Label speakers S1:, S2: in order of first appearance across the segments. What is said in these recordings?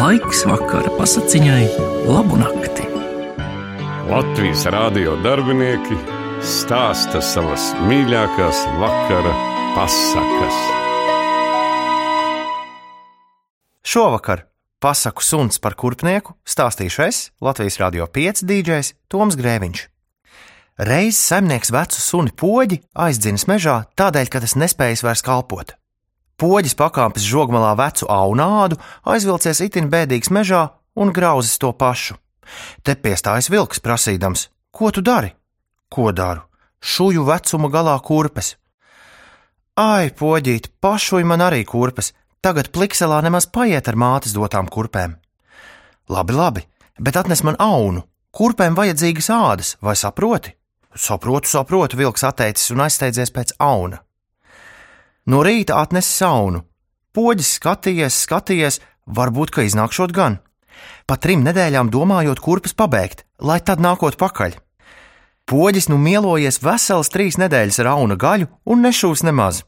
S1: Laiks vakara pasakiņai, labu nakti.
S2: Latvijas rādio darbinieki stāsta savas mīļākās vakara pasakas.
S3: Šovakar pasaku suns par kurpnieku stāstīšu es, Latvijas Rādio 5 dīdžers Toms Grēviņš. Reiz saimnieks vecu suni poģi aizdzinis mežā tādēļ, ka tas nespējas vairs kalpot. Poģis pakāpis žogmalā vecu aunādu, aizvilcies itin bēdīgs mežā un grauzis to pašu. Te piestājas vilks prasīdams: Ko tu dari? Ko daru? Šuju vecuma galā kurpes. Ai, poģīt, pašuj man arī kurpes, tagad plikselā nemaz paiet ar mātes dotām kurpēm. Labi, labi, bet atnes man aunu, kurpēm vajadzīgas ādas, vai saproti? Saprotu, saprotu, vilks atteicis un aizsteidzies pēc auna. No rīta atnesa saunu. Poģis skatījies, skatījies, varbūt, ka iznākšot gan. Pa trim nedēļām domājot, kurpes pabeigt, lai tad nākot pakaļ. Poģis nu mielojies veselas trīs nedēļas ar auna gaļu un nešūs nemaz.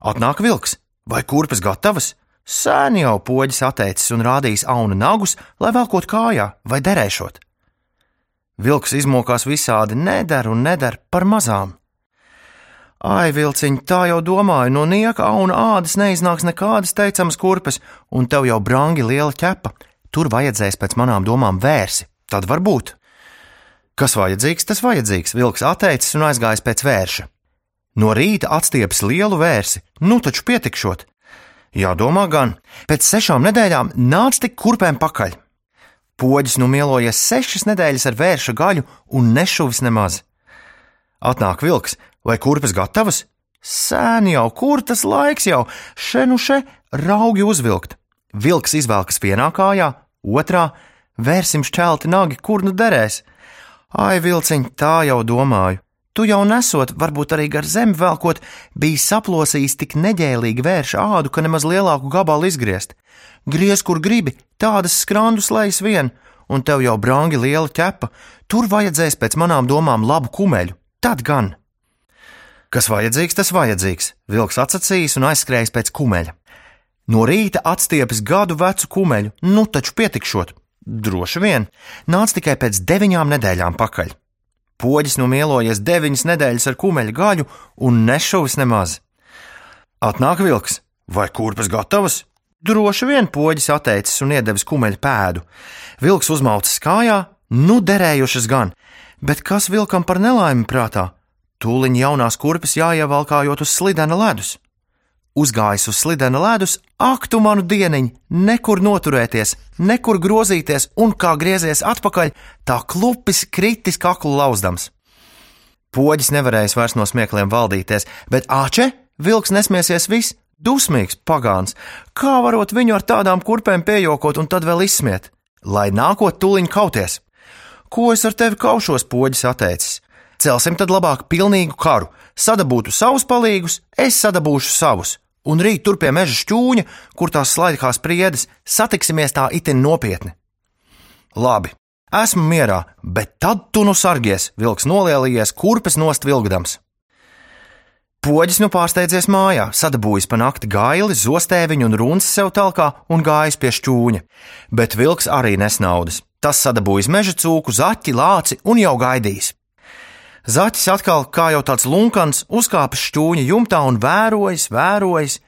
S3: Atnāk vilks, vai kurpes gatavas? Sēni jau poģis atteicis un rādījis auna nagus, lai velkot kājā vai derēšot. Vilks izmokās visādi, nedara un nedara par mazām. Ai, vilciņ, tā jau domāju, no nieka un ādas neiznāks nekādas teicamas kurpes, un tev jau brangi liela ķepa. Tur vajadzēs pēc manām domām vērsi, tad var būt. Kas vajadzīgs, tas vajadzīgs, vilks atteicis un aizgājis pēc vērša. No rīta atstiepis lielu vērsi, nu taču pietikšot. Jādomā gan, pēc sešām nedēļām nāc tik kurpēm pakaļ. Poģis nu mielojies sešas nedēļas ar vērša gaļu un nešuvis nemaz. Atnāk vilks, vai kurpes gatavas? Sēni jau, kur tas laiks jau, še nu še, raugi uzvilkt. Vilks izvelkas vienā kājā, otrā, vērsim šķelti nagi, kur nu derēs. Ai, vilciņ, tā jau domāju. Tu jau nesot, varbūt arī gar zemi velkot, bija saplosījis tik neģēlīgi vērša ādu, ka nemaz lielāku gabalu izgriezt. Griez, kur gribi, tādas skrandus lejas vien, un tev jau brangi liela ķepa, tur vajadzēs pēc manām domām labu kumeļu. Tad gan! Kas vajadzīgs, tas vajadzīgs, vilks atsacījis un aizskrējis pēc kumeļa. No rīta atstiepis gadu vecu kumeļu, nu taču pietikšot. Droši vien, nāca tikai pēc deviņām nedēļām pakaļ. Poģis nu mielojies deviņas nedēļas ar kumeļa gaļu un nešuvis nemaz. Atnāk vilks, vai kurpes gatavas? Droši vien poģis atteicis un iedevis kumeļa pēdu. Vilks uzmaucis kājā, nu derējušas gan, bet kas vilkam par nelaimi prātā? Tūliņ jaunās kurpes jāievalkājot uz slidena ledus. Uzgājis uz slidena ledus, ak, tu manu dieniņu, nekur noturēties, nekur grozīties, un kā griezies atpakaļ, tā klupis kritis kaklu lauzdams. Poģis nevarējis vairs no smiekliem valdīties, bet āče, vilks nesmiesies viss, dusmīgs pagāns, kā varot viņu ar tādām kurpēm piejokot un tad vēl izsmiet, lai nākot tuliņ kauties. Ko es ar tevi kaušos, poģis atteicis? Celsim tad labāk pilnīgu karu, sadabūtu savus palīgus, es sadabūšu savus un rīt tur pie meža šķūņa, kur tās slaidkās priedes, satiksimies tā itin nopietni. Labi, esmu mierā, bet tad tu nu sargies, vilks nolielījies, kurpes nost vilgdams. Poģis nu pārsteidzies mājā, sadabūjis pa nakti gaili, zostēviņu un runas sev talkā un gājis pie šķūņa, bet vilks arī nesnaudas. Tas sadabūjis meža cūku, zaķi, lāci un jau gaidījis. Zaķis atkal, kā jau tāds lunkans, uzkāpis šķūņa jumtā un vērojas, vērojas.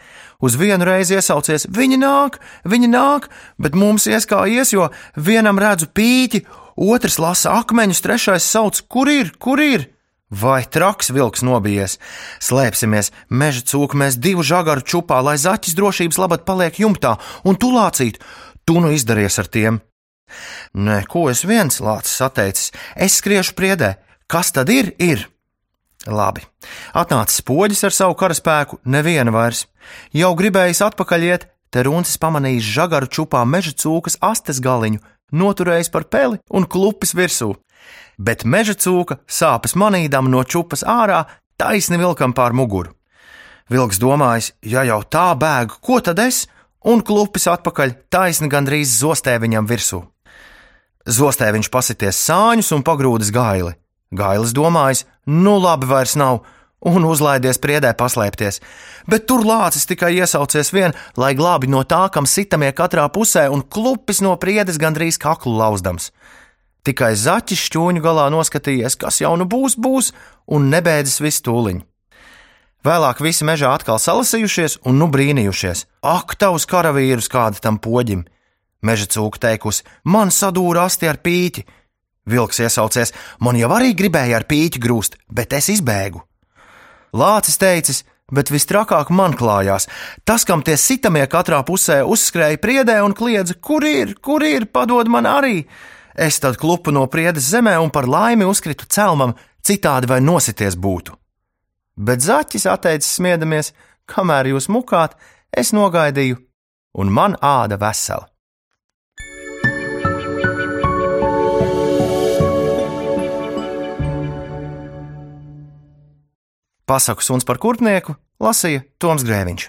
S3: Uz vienu reizi iesaucies: Viņi nāk, viņi nāk, bet mums ies kā ies, jo vienam redzu pīķi, otrs lasa akmeņus, trešais sauc: Kur ir, kur ir? Vai traks vilks nobijies? Slēpsimies meža cūku, mēs divu žagaru čupā, lai zaķis drošības labad paliek jumtā un tulācīt. Tu nu izdaries ar tiem. Nē, ko es viens lācis atteicis, es skriešu priedē, Kas tad ir? Ir. Labi. Atnācis poģis ar savu karaspēku, neviena vairs. Jau gribējis atpakaļ iet, te runcis pamanījis žagaru čupā meža cūkas astes galiņu, noturējis par peli un klupis virsū. Bet meža cūka, sāpes manīdama no čupas ārā, taisni vilkam pār muguru. Vilks domājis, ja jau tā bēgu, ko tad es? Un klupis atpakaļ, taisni gandrīz zostē viņam virsū. Zostē viņš pasities sāņus un pagrūdis gaili. Gailis domājis, nu labi, vairs nav, un uzlaidies priedē paslēpties, bet tur lācis tikai iesaucies vien, lai glābi no tā, kam sitamie katrā pusē, un klupis no priedes gandrīz kaklu lauzdams. Tikai zaķis šķūņu galā noskatījies, kas jau nu būs, būs, un nebēdzis visu tūliņu. Vēlāk visi mežā atkal salasījušies un nu brīnījušies. Ak, tavs karavīrus kāda tam poģim! Meža cūka teikusi, man sadūra asti ar pīķi. Vilks iesaucies, man jau arī gribēja ar pīķi grūst, bet es izbēgu. Lācis teicis, bet vistrakāk man klājās. Tas, kam tie sitamie katrā pusē uzskrēja priedē un kliedza, kur ir, kur ir, padod man arī! Es tad klupu no priedes zemē un par laimi uzkritu celmam, citādi vai nosities būtu. Bet zaķis atteicis smiedamies, kamēr jūs mukāt, es nogaidīju, un man āda vesela. Pasaku suns par kurpnieku lasīja Toms Grēviņš.